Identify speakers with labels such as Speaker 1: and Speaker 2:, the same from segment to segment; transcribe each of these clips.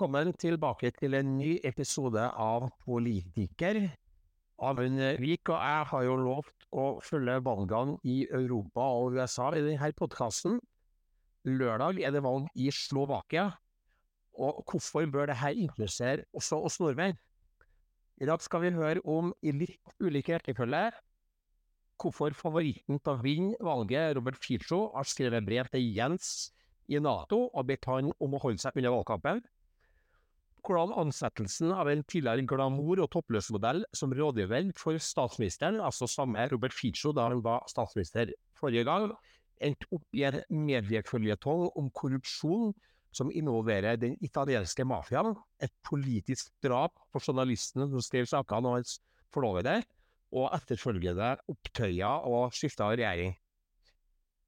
Speaker 1: Velkommen tilbake til en ny episode av Politiker. Amund Vik og jeg har jo lovt å følge valgene i Europa og USA i denne podkasten. Lørdag er det valg i Slovakia, og hvorfor bør dette interessere også oss nordmenn? I dag skal vi høre om, i litt ulike rekkefølge, hvorfor favoritten til å vinne valget, Robert Fico, har skrevet brev til Jens i Nato og bedt han om å holde seg unna valgkampen hvordan ansettelsen av en tidligere glamour- og toppløsmodell som rådgiver for statsministeren, altså samme Robert Ficcio da han var statsminister forrige gang, endte opp i en medieføljetong om korrupsjon som involverer den italienske mafiaen, et politisk drap på journalisten som skrev sakene og hans forlovede, og etterfølgende opptøyer og skifte av regjering.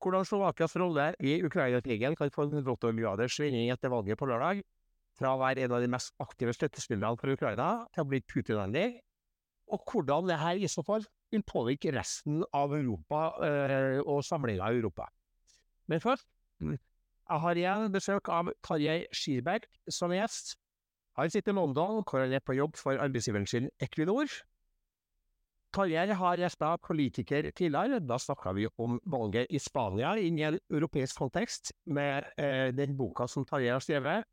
Speaker 1: Hvordan Slovakias rolle i Ukraina-krigen kan få en rotorgraders svingning etter valget på lørdag, fra å være en av de mest aktive støttespillerne for Ukraina til å bli Putin-vennlig, og hvordan det her i så fall vil påvirke resten av Europa øh, og samlinga i Europa. Men først, jeg har igjen besøk av Tarjei Skirberg som gjest. Han sitter i London, hvor han er på jobb for arbeidsgiveren sin Equinor. Tarjei har gjesta politiker tidligere. Da snakka vi om valget i Spania inn i en europeisk kontekst, med eh, den boka som Tarjei har skrevet,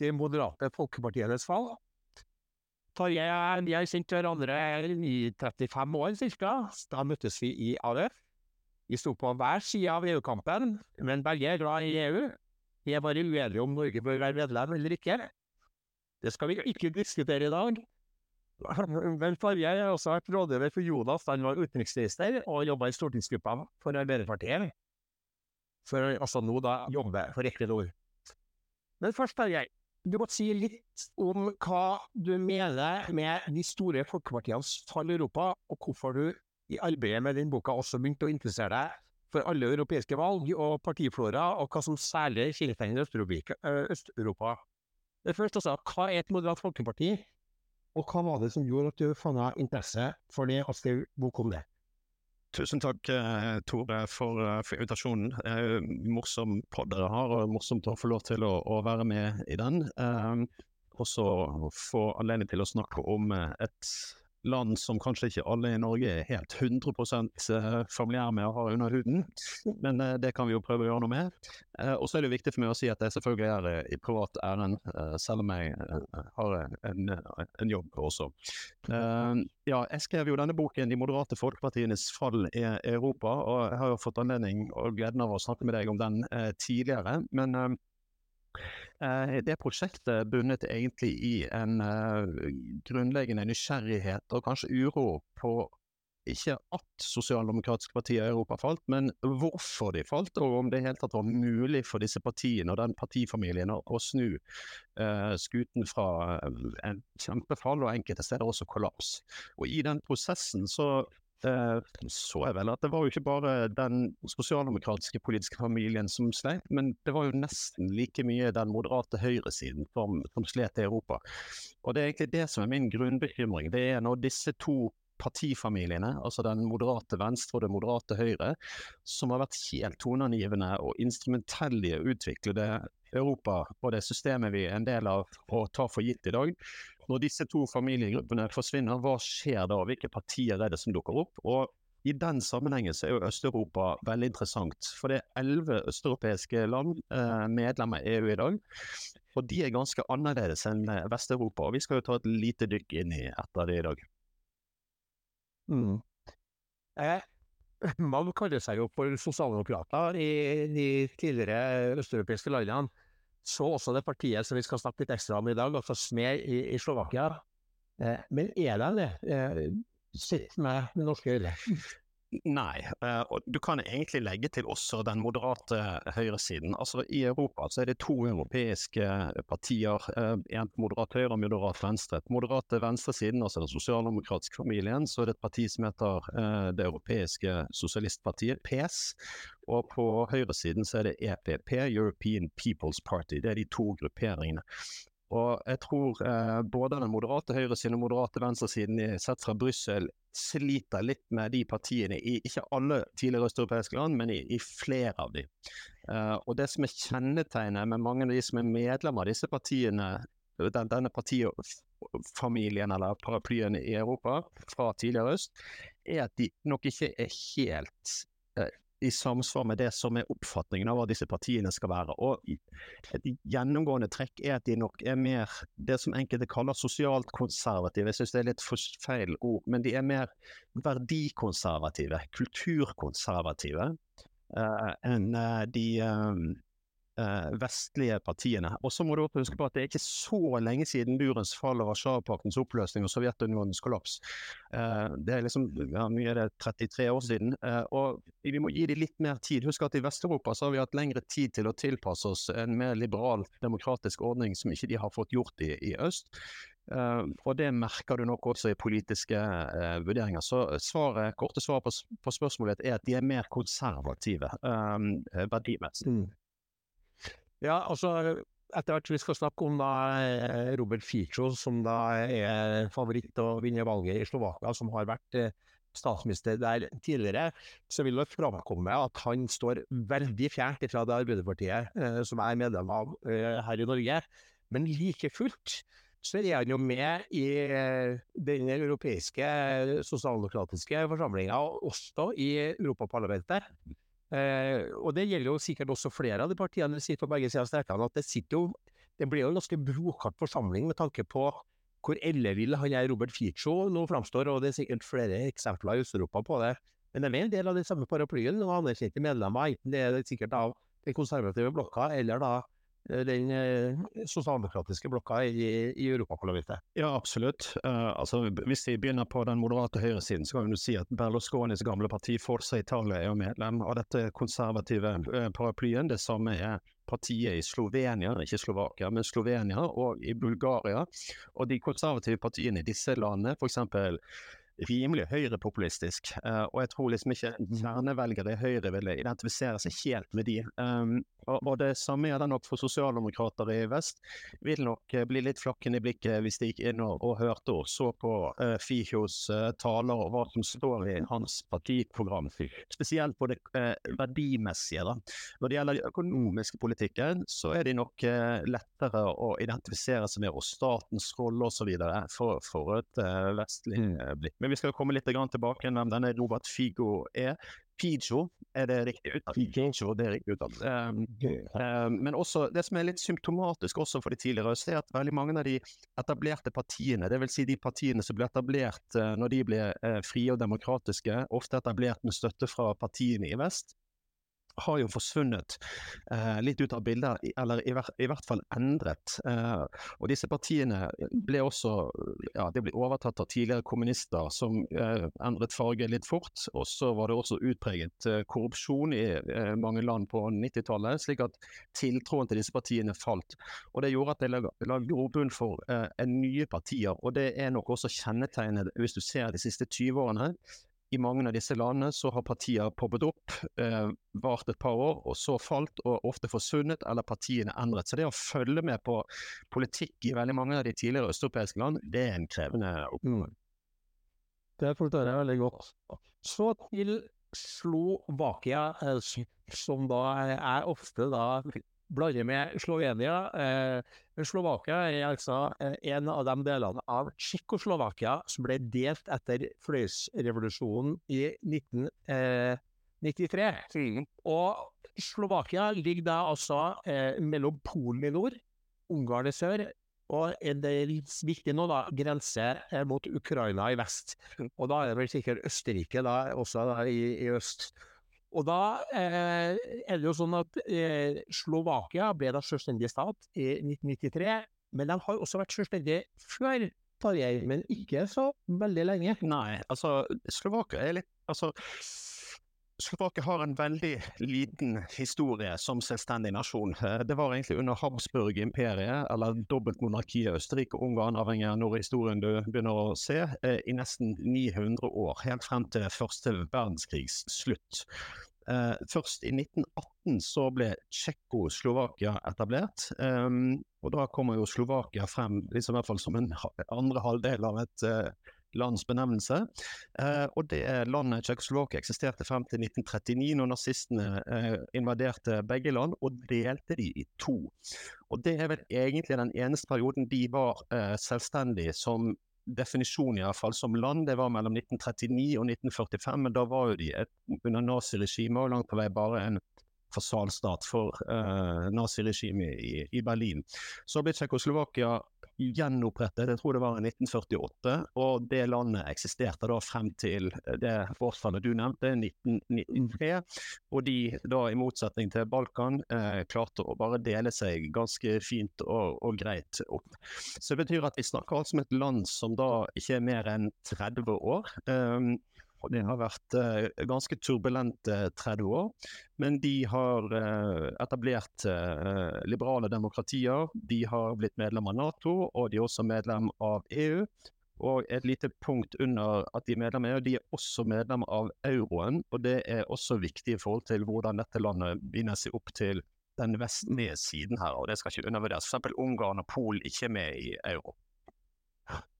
Speaker 1: de moderate folkepartienes fall. Tarjei og jeg har kjent hverandre i 35 år ca. Da møttes vi i AUF. Vi sto på hver side av EU-kampen, men begge er glad i EU. Vi er bare uenige om Norge bør være medlem eller ikke. Det skal vi ikke diskutere i dag. Men Tarjei har også vært rådgiver for Jonas da han var utenriksminister, og jobba i stortingsgruppa for Arbeiderpartiet. For altså nå da jobbe for Equinor. Men først, Tarjei. Du må si litt om hva du mener med de store folkepartienes fall i Europa, og hvorfor du i arbeidet med den boka også begynte å interessere deg for alle europeiske valg og partiflora, og hva som særlig kjennetegner Øst-Europa. Det første, altså, hva er et moderat folkeparti, og hva var det som gjorde at du fant interesse for det og skrev bok om det?
Speaker 2: Tusen takk, eh, Tore, for, eh, for invitasjonen. Eh, morsom pod dere har, og morsomt å få lov til å, å være med i den. Eh, også få anledning til å snakke om et land som kanskje ikke alle i Norge er helt 100 eh, familiære med å ha under huden, men eh, det kan vi jo prøve å gjøre noe med. Eh, og så er det viktig for meg å si at jeg selvfølgelig er i privat ærend, selv om jeg har en, en jobb også. Ja, jeg skrev jo denne boken 'De moderate folkepartienes fall i Europa', og jeg har jo fått anledning og gleden av å snakke med deg om den tidligere. men det prosjektet bunnet egentlig i en uh, grunnleggende nysgjerrighet og kanskje uro på ikke at sosialdemokratiske partier i Europa falt, men hvorfor de falt, og om det i hele tatt var mulig for disse partiene og den partifamilien å, snu uh, skuten fra en kjempefall og enkelte steder også kollaps. Og I den prosessen så Eh, så jeg vel at det var jo ikke bare den sosialdemokratiske politiske familien som sleit, men det var jo nesten like mye den moderate høyresiden som, som slet i Europa. Og det er egentlig det som er min grunnbekymring. Det er når disse to partifamiliene, altså den moderate venstre og det moderate høyre, som har vært helt toneangivende og instrumentelle i å utvikle det Europa og det systemet vi er en del av og tar for gitt i dag. Når disse to familiegruppene forsvinner, hva skjer da? Hvilke partier er det som dukker opp? Og i den sammenhengen så er jo Øst-Europa veldig interessant. For det er elleve østeuropeiske land eh, medlemmer av EU i dag. Og de er ganske annerledes enn Vest-Europa. Og vi skal jo ta et lite dykk inn i etter det i dag.
Speaker 1: Mm. Eh, mange kaller seg jo for sosialdemokrater i de tidligere østeuropeiske landene. Så også det partiet som vi skal snakke litt ekstra om i dag, altså SME i, i Slovakia. Eh, men er det det? Eh, Sett med norske øyne.
Speaker 2: Nei, eh, og du kan egentlig legge til også den moderate høyresiden. Altså I Europa så er det to europeiske partier, eh, en moderat høyre og moderat venstre. På moderate venstresiden, altså den sosialdemokratiske familien, så er det et parti som heter eh, det europeiske sosialistpartiet, PES. Og på høyresiden så er det EPP, European People's Party. Det er de to grupperingene. Og jeg tror eh, både den moderate høyresiden og moderate venstresiden sett fra Brussel sliter litt med de partiene i ikke alle tidligere østeuropeiske land, men i, i flere av de. Eh, og det som er kjennetegnet med mange av de som er medlemmer av disse partiene, den, denne partifamilien eller paraplyen i Europa fra tidligere øst, er at de nok ikke er helt eh, i samsvar med det som er oppfatningen av hva disse partiene skal være. Og Et gjennomgående trekk er at de nok er mer det som enkelte kaller sosialt konservative. Jeg synes det er litt feil ord, men de er mer verdikonservative, kulturkonservative, uh, enn uh, de um, vestlige partiene. Og så må du huske på at det er ikke så lenge siden Burens fall og Warszawapaktens oppløsning og Sovjetunionens kollaps. Eh, det er liksom ja, mye er det 33 år siden. Eh, og vi må gi dem litt mer tid. Husk at i Vest-Europa så har vi hatt lengre tid til å tilpasse oss en mer liberal, demokratisk ordning som ikke de har fått gjort i, i øst. Uh, og det merker du nok også i politiske uh, vurderinger. Så svaret, korte svaret på, på, spørsmålet er at de er mer konservative um, verdimessig. Mm.
Speaker 1: Ja, altså etter hvert vi skal snakke om da eh, Robert Fico, som da er favoritt til å vinne valget i Slovakia, som har vært eh, statsminister der tidligere, så vil det framkomme at han står veldig fjernt fra det Arbeiderpartiet som som er medlem av her i Norge. Men like fullt så er han jo med i den europeiske sosialdemokratiske forsamlinga, også i Europaparlamentet. Eh, og det gjelder jo sikkert også flere av de partiene som sitter på begge sider av strekene, at det sitter jo Det blir jo en ganske brokart forsamling med tanke på hvor ellevill han er Robert Fico nå framstår, og det er sikkert flere eksempler i Øst-Europa på det. Men det er en del av den samme paraplyen og anerkjente medlemmer, enten det er sikkert av den konservative blokka eller da den eh, sosialdemokratiske blokka i, i Europaparlamentet?
Speaker 2: Ja, absolutt. Uh, altså, hvis vi begynner på den moderate høyresiden, så kan vi si at Berlusconis gamle parti Forza Italia er jo medlem av dette konservative uh, paraplyen. Det samme er partiet i Slovenia, ikke Slovakia, men Slovenia og i Bulgaria. Og de konservative partiene i disse landene, f.eks rimelig høyrepopulistisk. Uh, og jeg tror liksom ikke kjernevelgere i Høyre ville identifisere seg helt med de. Um, og, det samme gjelder nok for sosialdemokrater i vest. Vil nok uh, bli litt flakken i blikket hvis de gikk inn og, og hørte og så på uh, Fichos uh, taler og hva som står i hans partiprogram. Spesielt på det verdimessige. da. Når det gjelder den økonomiske politikken, så er de nok lettere å identifisere seg med, og statens rolle osv. For, for et vestlig blikk. Men vi skal komme litt tilbake til hvem denne Robert Figo er. Figo, er det riktig uttalt? Figo, det er riktig uttalt. Um, um, men også, det som er litt symptomatisk også for de tidligere er at veldig mange av de etablerte partiene, dvs. Si de partiene som ble etablert uh, når de ble uh, frie og demokratiske, ofte etablert med støtte fra partiene i vest, har jo forsvunnet eh, litt ut av bildet, eller i, i hvert fall endret. Eh, og disse partiene ble også ja, de ble overtatt av tidligere kommunister som eh, endret farge litt fort. Og så var det også utpreget eh, korrupsjon i eh, mange land på 90-tallet, slik at tiltroen til disse partiene falt. Og det gjorde at det la grobunn for eh, nye partier, og det er nok også kjennetegnet hvis du ser de siste 20 årene i mange av disse landene så har partier poppet opp, eh, vart et par år, og så falt, og ofte forsvunnet, eller partiene endret. Så det å følge med på politikk i veldig mange av de tidligere østeuropeiske land, det er en krevende oppgave.
Speaker 1: Mm. Det forstår jeg veldig godt. Så til Slovakia, eh, som da er ofte da blander med Slovenia. Eh, Slovakia er altså eh, en av de delene av Tsjekkoslovakia som ble delt etter fløysrevolusjonen i 1993. Eh, og Slovakia ligger da altså eh, mellom Polen i nord, Ungarn i sør og det er viktig nå, da, grense eh, mot Ukraina i vest. Og da er det vel sikkert Østerrike da, også da, i, i øst. Og da eh, er det jo sånn at eh, Slovakia ble da selvstendig stat i 1993, men de har også vært selvstendige før Tarjei, men ikke så veldig lenge.
Speaker 2: Nei, altså Slovakia er litt Altså Slovakia har en veldig liten historie som selvstendig nasjon. Eh, det var egentlig under Habsburg-imperiet, eller dobbeltmonarkiet Østerrike-Ungarn, avhengig av når historien du begynner å se, eh, i nesten 900 år. Helt frem til første verdenskrigs slutt. Eh, først i 1918 så ble Tsjekkoslovakia etablert. Um, og da kommer jo Slovakia frem liksom i hvert fall som en andre halvdel av et uh, lands benevnelse. Uh, og det landet Tsjekkoslovakia eksisterte frem til 1939, når nazistene uh, invaderte begge land og delte de i to. Og det er vel egentlig den eneste perioden de var selvstendige som definisjon i hvert fall som land. Det var mellom 1939 og 1945, men da var jo de et, under naziregimet og langt på vei bare en fasalstat for uh, naziregimet i, i, Berlin. Så ble Tsjekkoslovakia gjenopprettet, jeg tror det var i 1948, og det landet eksisterte da frem til det årstallet du nevnte, 1993. Og de da, i motsetning til Balkan, eh, klarte å bare dele seg ganske fint og, og, greit opp. Så det betyr at vi snakker altså om et land som da ikke er mer enn 30 år. Og det har vært eh, ganske turbulente 30 år. Men de har eh, etablert eh, liberale demokratier. De har blitt medlem av Nato, og de er også medlem av EU. Og et lite punkt under at de er medlem av EU, de er også medlem av euroen. Og det er også viktig i forhold til hvordan dette landet binder seg opp til den vestlige siden her. Og det skal ikke undervurderes. F.eks. Ungarn og Polen ikke er med i euro.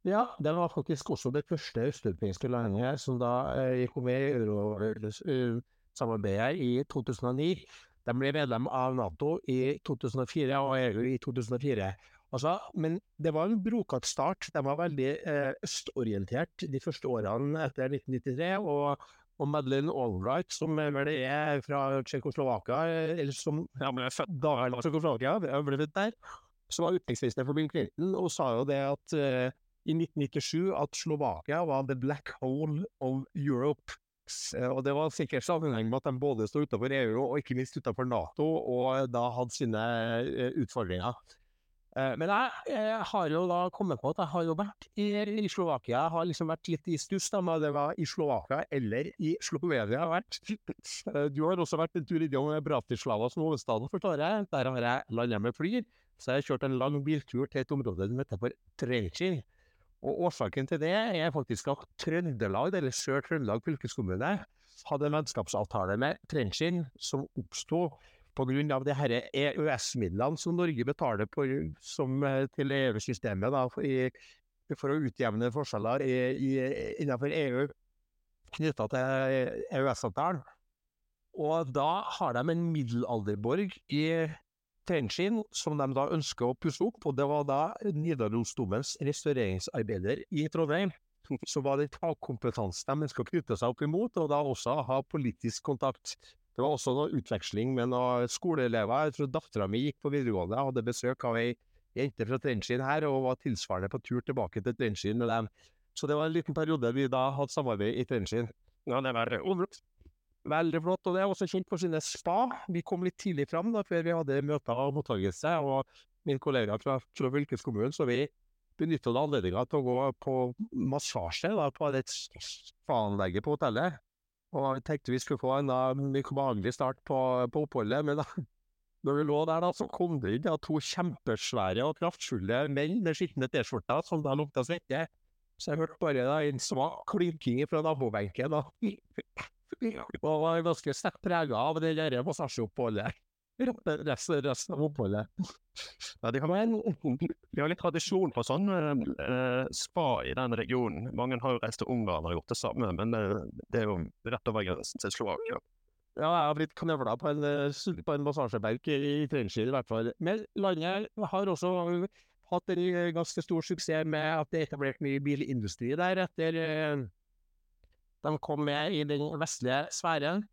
Speaker 1: Ja, det var faktisk også det første østeuropeiske landet som da eh, gikk med i eurosamarbeidet i 2009. De ble medlem av Nato i 2004 og EU i 2004. Altså, men det var en brokatt start. De var veldig eh, østorientert de første årene etter 1993. og og Madeleine Albright, som vel er fra Tsjekkoslovakia, eller som ja, ble født da i Tsjekkoslovakia, ble født der, som var utenriksminister for Bill Clinton, og sa jo det at uh, i 1997 at Slovakia var the black hole of Europe. Og Det var sikkert sammenheng med at de både sto utenfor EU og ikke minst utenfor Nato, og da hadde sine eh, utfordringer. Eh, men jeg, har jo da kommet på at jeg har jo vært i, i Slovakia. Jeg har liksom vært litt i stuss om det var i Slovakia eller i Slovenia jeg har vært. Du har også vært en tur innom Bratislava som hovedstad, forstår jeg. Der har jeg landet med fly. Så jeg har kjørt en lang biltur til et område som heter for Trenčin. Og årsaken til det er faktisk at Trøndelag, eller Sør-Trøndelag fylkeskommune, hadde en vennskapsavtale med Trenčin som oppsto pga. EØS-midlene som Norge betaler på, som, eh, til EU-systemet for, for, å utjevne forskjeller i, i, innenfor EU knytta til EØS-avtalen. Og da har de en middelalderborg i Trenčin, som de da ønsker å pusse opp. Og det var da Nidarosdomens restaureringsarbeider i Trondheim som var det fagkompetanse de ønsker å knytte seg opp imot, og da også ha politisk kontakt. Det var også noe utveksling med noen skoleelever. Jeg tror dattera mi gikk på videregående. Jeg hadde besøk av ei jente fra Trenčin her, og var tilsvarende på tur tilbake til Trenčin med dem. Så det var en liten periode vi da hadde samarbeid i Trenčin.
Speaker 2: Ja, det var overraskende.
Speaker 1: Veldig flott. Og det er også kjent for sine spa. Vi kom litt tidlig fram da, før vi hadde møter og mottakelse. Og min kollega fra, fra fylkeskommunen, så vi benytta anledninga til å gå på massasje da, på et spa-anlegget på hotellet. Og vi tenkte vi skulle få en da, behagelig start på, på oppholdet. Men da, når vi lå der, da, så kom det inn da, to kjempesvære og kraftfulle menn med skitne T-skjorter som da lukta svette. Så jeg hørte bare da, en svak klinking fra nabobenken. Og var ganske sterkt prega av det der massasjeoppholdet. Resten, resten av oppholdet.
Speaker 2: Ja, de, har, de har litt tradisjon på sånn eh, spa i den regionen. Mange har jo reist til Ungarn og gjort det samme, men det, det er jo rett over grensen til Slovakia.
Speaker 1: Ja, jeg har blitt knøvla på en, eh, på en massasjebenk i Trenskir i hvert fall. Men landet har også hatt en ganske stor suksess med at det er etablert mye bilindustri der etter eh, de kom med i den vestlige sfæren.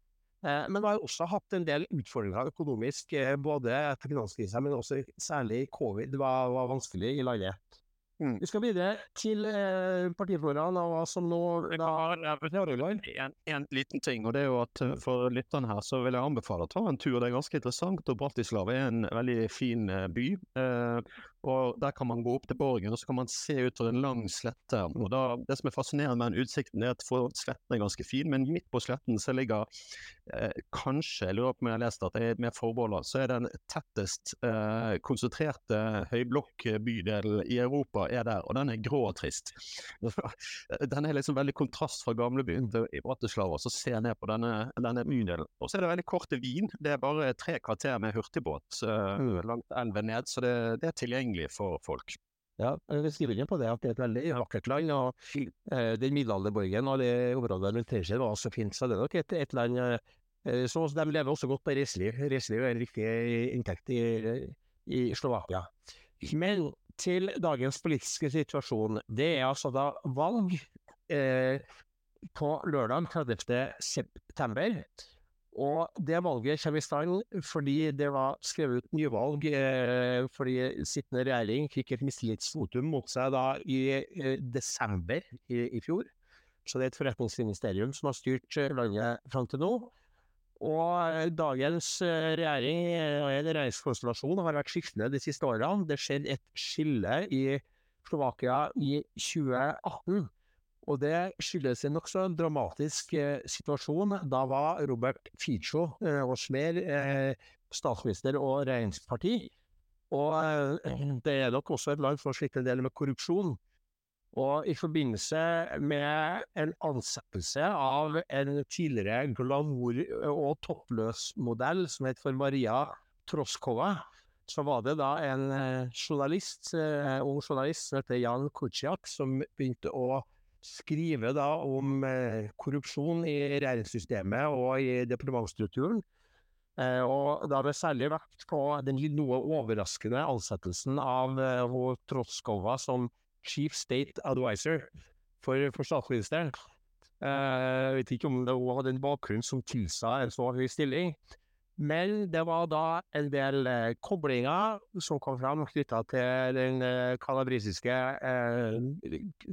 Speaker 1: Eh, men vi har også hatt en del utfordringer økonomisk, eh, både etter finanskrisen, men også særlig covid var, var vanskelig i landet. Mm. Vi skal videre til eh, partifloraen og hva som nå
Speaker 2: da en, en liten ting, og det er jo at eh, for lytterne her så vil jeg anbefale å ta en tur. Det er ganske interessant, og Bratislava er en veldig fin by. Eh, og Der kan man gå opp til borgen og så kan man se utover en lang slette. og da, Det som er fascinerende med den utsikten, er at for sletten er ganske fin, men midt på sletten så ligger eh, kanskje, jeg lurer på om jeg har lest at det er med forbeholdet, så er den tettest eh, konsentrerte høyblokkbydelen i Europa er der, og den er grå og trist. Den er liksom veldig kontrast fra gamlebyen til Bratislava, så ser jeg ned på denne, denne bydelen. Og så er det veldig kort til Wien. Det er bare tre kvarter med hurtigbåt eh, langt elven ned, så det, det, er tilgjengelig for folk.
Speaker 1: Ja, vi skriver på det at det er et veldig vakkert land. og eh, Den middelalderborgen og det området rundt Tenkjer var så fint, så det er nok et, et land eh, så De lever også godt på reiseliv. Reiseliv er en viktig inntekt i, i Slovakia. Men til dagens politiske situasjon. Det er altså da valg eh, på lørdag 30. Og det valget kommer i stand fordi det var skrevet ut nyvalg eh, fordi sittende regjering fikk et mistillitsvotum mot seg da i eh, desember i, i, fjor. Så det er et forretningsministerium som har styrt eh, landet fram til nå. Og eh, dagens eh, regjering, en regjeringskonstellasjon, har vært skiftende de siste årene. Det skjedde et skille i Slovakia i 2018. Og det skyldes en nokså dramatisk eh, situasjon. Da var Robert Fico eh, og Schmer eh, statsminister og regjeringsparti. Og eh, det er nok også et land som å slitt en del med korrupsjon. Og i forbindelse med en ansettelse av en tidligere glamour- og toppløs-modell som het for Maria Troskova, så var det da en eh, journalist, eh, ung journalist som heter Jan Kuciak, som begynte å skriver da om eh, korrupsjon i regjeringssystemet og i departementsstrukturen. Eh, og da har det særlig vært på den noe overraskende ansettelsen av eh, Trotskova som chief state advisor for, for statsministeren. Jeg vet ikke om det hadde en bakgrunn som tilsa en så høy stilling. Men det var da en del eh, koblinger som kom fram knytta til den eh, kalabrisiske eh,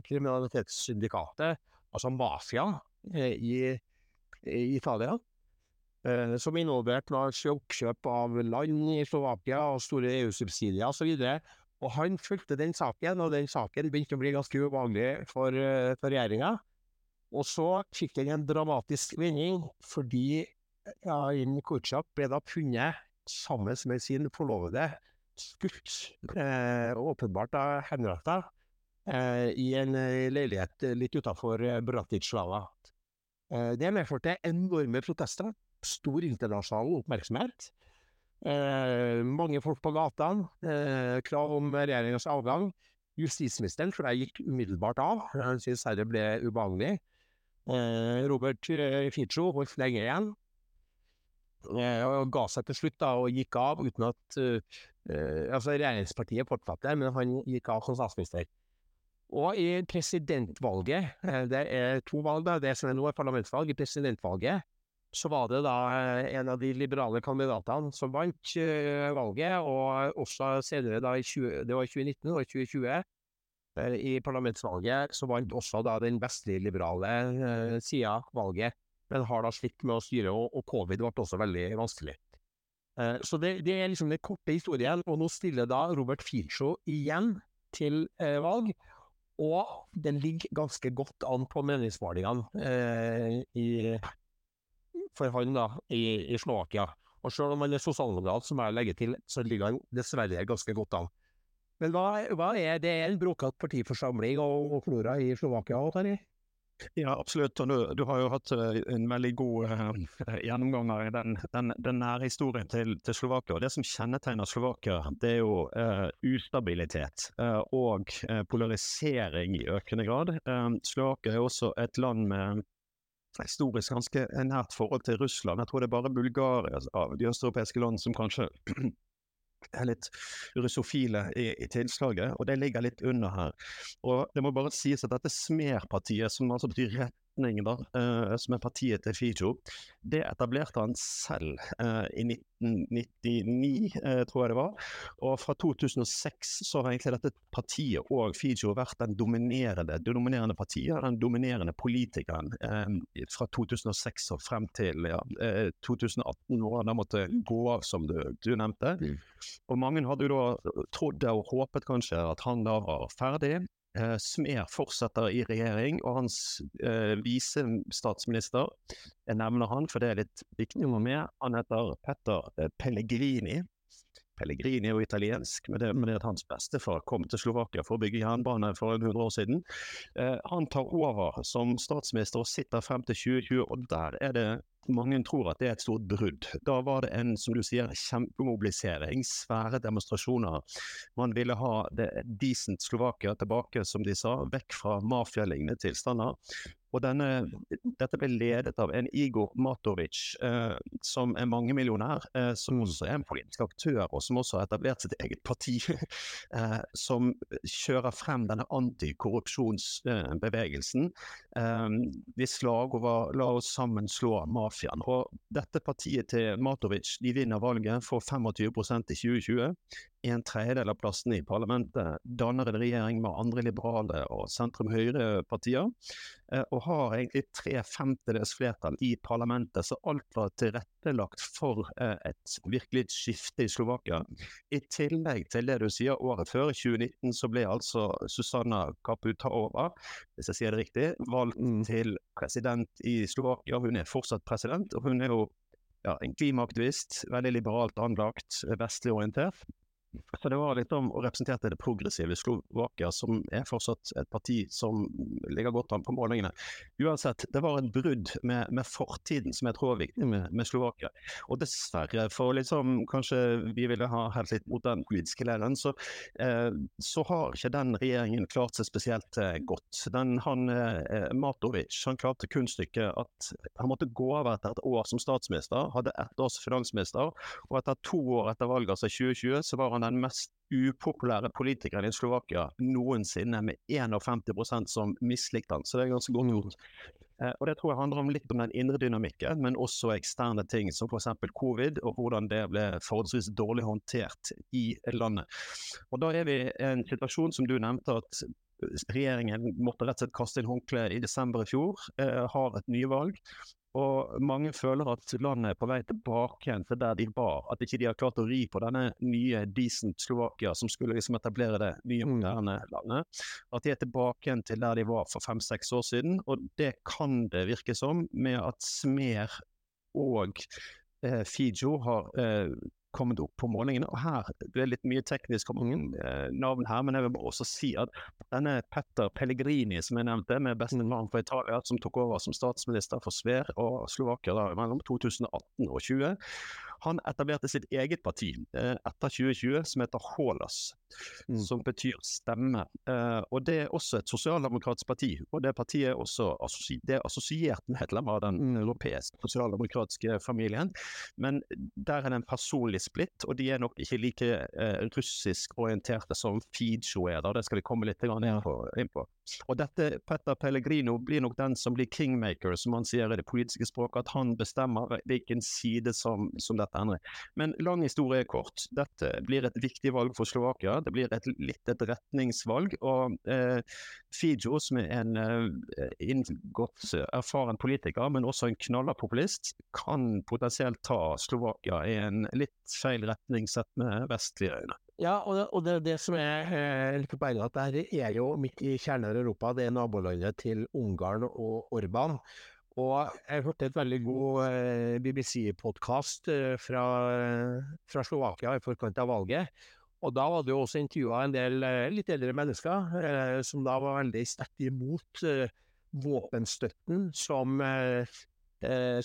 Speaker 1: kriminalitetssyndikatet, altså mafia, eh, i, i, Italia. Eh, som involverte oppkjøp av land i Slovakia og store EU-subsidier osv. Og, og han fulgte den saken, og den saken begynte å bli ganske ubehagelig for, eh, for regjeringa. Og så fikk den en dramatisk vending fordi ja, Inn Kutsjak ble da funnet sammen med sin forlovede skutt, eh, åpenbart da henretta, eh, i en eh, leilighet litt utafor eh, Bratislava. Eh, det medførte enorme protester, stor internasjonal oppmerksomhet. Eh, mange folk på gatene, eh, krav om regjeringens avgang. Justisministeren tror jeg gikk umiddelbart av, han syntes dette ble ubehagelig. Robert Fico holdt lenge igjen, Eh, og ga seg til slutt da, og gikk av uten at uh, Altså, regjeringspartiet fortsatte, men han gikk av som statsminister. Og i presidentvalget, det er to valg, da, det som er nå er parlamentsvalg, i presidentvalget så var det da en av de liberale kandidatene som vant valget, og også senere da i 20, det var 2019 og 2020 uh, i parlamentsvalget så vant også da den vestlige liberale sida valget men har da slitt med å styre, og, og covid ble også veldig vanskelig. Eh, så det, det, er liksom den korte historien, og nå stiller da Robert Fico igjen til eh, valg. Og den ligger ganske godt an på meningsmålingene eh, for han da, i, i Slovakia. Og selv om han er sosialdemokrat, som jeg legger til, så ligger han dessverre ganske godt an. Men hva, hva er det en brokete partiforsamling og, og flora i Slovakia? Terje?
Speaker 2: Ja, absolutt. Og du, du, har jo hatt eh, en veldig god uh, gjennomgang av den, den, den nære historien til, til, Slovakia. Og Det som kjennetegner Slovakia, det er jo uh, ustabilitet uh, og polarisering i økende grad. Slovakia er også et land med historisk ganske nært forhold til Russland. Jeg tror det er bare Bulgaria av de østeuropeiske land som kanskje er litt russofile i, i, tilslaget, og det ligger litt under her. Og det må bare sies at dette Smer-partiet, som altså betyr rett retning, da, uh, som er partiet til Fijo, det etablerte han selv uh, i 1999, uh, eh, tror jeg det var. Og fra 2006 så har egentlig dette partiet og Fijo vært den dominerende, det dominerende partiet, den dominerende politikeren fra 2006 og frem til ja, 2018, hvor han da måtte gå av, som du, du nevnte. Mm. Og mange hadde jo da trodd og håpet kanskje at han da var ferdig. Eh, Smer fortsetter i regjering, og hans eh, visestatsminister Jeg nevner han, for det er litt viktig å med. Han heter Petter eh, Pellegrini. Pellegrini er jo italiensk, men det, men det at hans bestefar kom til Slovakia for å bygge jernbane for 100 år siden. Eh, han tar over som statsminister og sitter frem til 2020, og der er det mange tror at det er et stort brudd. Da var det en som du sier, kjempemobilisering, svære demonstrasjoner. Man ville ha det decent Slovakia tilbake, som de sa, vekk fra mafialignende tilstander. Og denne, dette ble ledet av en Igor Matovic, eh, som er mangemillionær, eh, som også er en politisk aktør, og som også har etablert sitt eget parti, eh, som kjører frem denne antikorrupsjonsbevegelsen. Eh, hvis slagord var 'la oss sammen slå mafiaen'. Og dette partiet til Matovic de vinner valget, får 25% i 2020 en tredjedel av plassene i parlamentet, danner en regjering med andre liberale og sentrum-høyre-partier, eh, og har egentlig tre femtedels flertall i parlamentet, så alt var tilrettelagt for eh, et virkelig skifte i Slovakia. I tillegg til det du sier, året før, 2019, så ble altså Susanna Kaputova, hvis jeg sier det riktig, valgt mm. til president i Slovakia. Hun er fortsatt president, og hun er jo ja, en klimaaktivist, veldig liberalt anlagt, vestlig orientert. Så det var litt om å representere det progressive Slovakia, som er fortsatt et parti som ligger godt an på målingene. Uansett, det var et brudd med, med fortiden som jeg tror er viktig med, med Slovakia. Og dessverre, for liksom kanskje vi ville ha helt litt mot den politiske lederen, så, eh, så, har ikke den regjeringen klart seg spesielt eh, godt. Den, han, eh, Matovic han klarte kunststykket at han måtte gå av etter et år som statsminister, hadde ett års finansminister, og etter to år etter valget, altså 2020, så var han den mest upopulære politikeren i Slovakia noensinne, med 51 som mislikte han. Så det er ganske godt gjort. Eh, og Det tror jeg handler om litt om den indre dynamikken, men også eksterne ting, som f.eks. covid, og hvordan det ble forholdsvis dårlig håndtert i landet. Og Da er vi i en situasjon som du nevnte, at regjeringen måtte rett og slett kaste inn håndkleet i desember i fjor, eh, har et nyvalg. Og mange føler at landet er på vei tilbake igjen til der de var. At ikke de har klart å ri på denne nye decent Slovakia som skulle liksom etablere det nye, mm. moderne landet. At de er tilbake igjen til der de var for fem-seks år siden. Og det kan det virke som, med at Smer og eh, Fijo har eh, kommet opp på målingene. Og her det er litt mye teknisk om mange eh, navn her, men jeg vil også si at denne Petter Pellegrini, som jeg nevnte, med bestemann fra Italia, som tok over som statsminister for Sver og Slovakia da, mellom 2018 og 2020, han etablerte sitt eget parti eh, etter 2020 som heter HÅLAS, mm. som betyr stemme. Eh, og Det er også et sosialdemokratisk parti, og det partiet er også assosiert, det er assosiert medlem av den mm. europeiske sosialdemokratiske familien. Men der er det en personlig splitt, og de er nok ikke like eh, russisk orienterte som Fijo er. Det skal vi komme litt inn på. Inn på. Og dette Petter Pellegrino blir nok den som blir kingmaker, som han sier i det politiske språket, at han bestemmer hvilken side som, som dette ender Men lang historie kort. Dette blir et viktig valg for Slovakia. Det blir et, litt et retningsvalg. Og eh, Fijo, som er en eh, godt erfaren politiker, men også en knallerpopulist, kan potensielt ta Slovakia i en litt feil retning sett med vestlige øyne.
Speaker 1: Ja, og det, og det, det som er eh, litt at dette er jo midt i kjernen av Europa. Det er nabolandet til Ungarn og Orban. Og jeg hørte et veldig god eh, BBC-podkast eh, fra, fra, Slovakia i forkant av valget. Og da var det jo også intervjua en del eh, litt eldre mennesker som da var veldig sterkt imot våpenstøtten som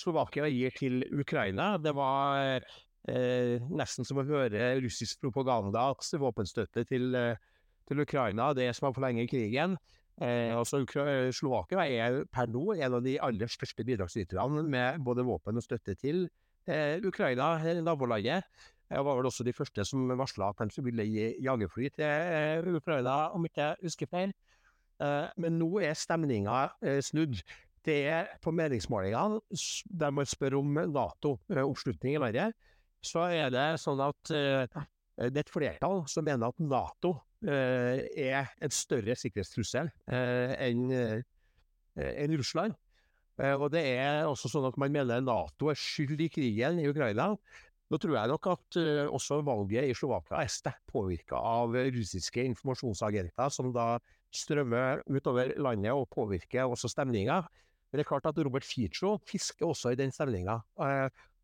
Speaker 1: Slovakia gir til Ukraina. Det var nesten som å høre russisk propaganda at våpenstøtte til, til Ukraina det som å forlenge krigen. Eh, altså, Slovakia er per nå en av de aller største bidragsyterne med både våpen og støtte til eh, Ukraina, nabolandet. Jeg var vel også de første som varsla at de ville gi jagerfly til eh, Ukraina, om ikke jeg husker feil. Eh, men nå er stemninga snudd. Det er på meningsmålingene der man spør om Nato-oppslutning i landet så er det sånn at det er et flertall som mener at Nato er en større sikkerhetstrussel uh, enn en Russland. og det er også sånn at man mener Nato er skyld i krigen i Ukraina. Nå tror jeg nok at også valget i Slovakia er sterkt påvirka av russiske informasjonsagenter som da strømmer utover landet og påvirker også stemninga. Men det er klart at Robert Fico fisker også i den stemninga.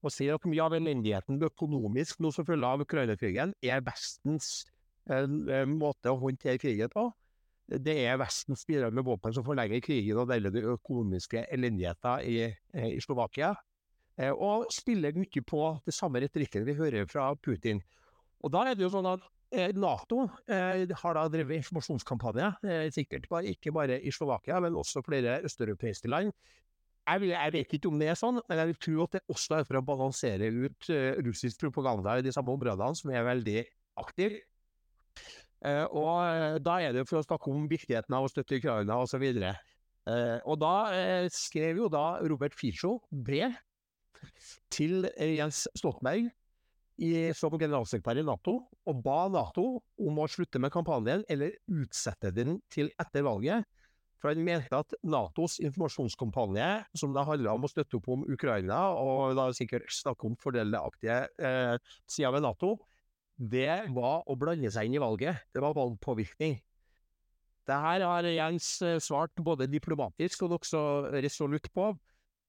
Speaker 1: og sier at mye av elendigheten økonomisk nå som følge av Ukraina-krigen er Vestens eh, eh, måte å håndtere krigen på. Det er Vestens bidrag med våpen som forlenger krigen og deler den økonomiske elendigheten i, eh, i Slovakia. Og spiller mye på det samme retorikken vi hører fra Putin. Og da er det jo sånn at Nato har da drevet informasjonskampanje, sikkert bare, ikke bare i Slovakia, men også flere østeuropeiske land. Jeg, vil, jeg, vet ikke om det er sånn, men jeg vil tro at det også er for å balansere ut russisk propaganda i de samme områdene, som er veldig aktiv. Uh, og uh, da er det for å snakke om viktigheten av å støtte Ukraina osv. Uh, og da skrev jo da Robert Fico brev til Jens Stoltenberg i, som generalsekretær i Nato, og ba Nato om å slutte med kampanjen eller utsette den til etter valget for han mente at Natos informasjonskampanje, som da handla om å støtte opp om Ukraina, og da sikkert snakke om fordelaktige eh, sider ved Nato, det var å blande seg inn i valget. Det var valgpåvirkning. Det her har Jens eh, svart både diplomatisk og nokså resolutt på.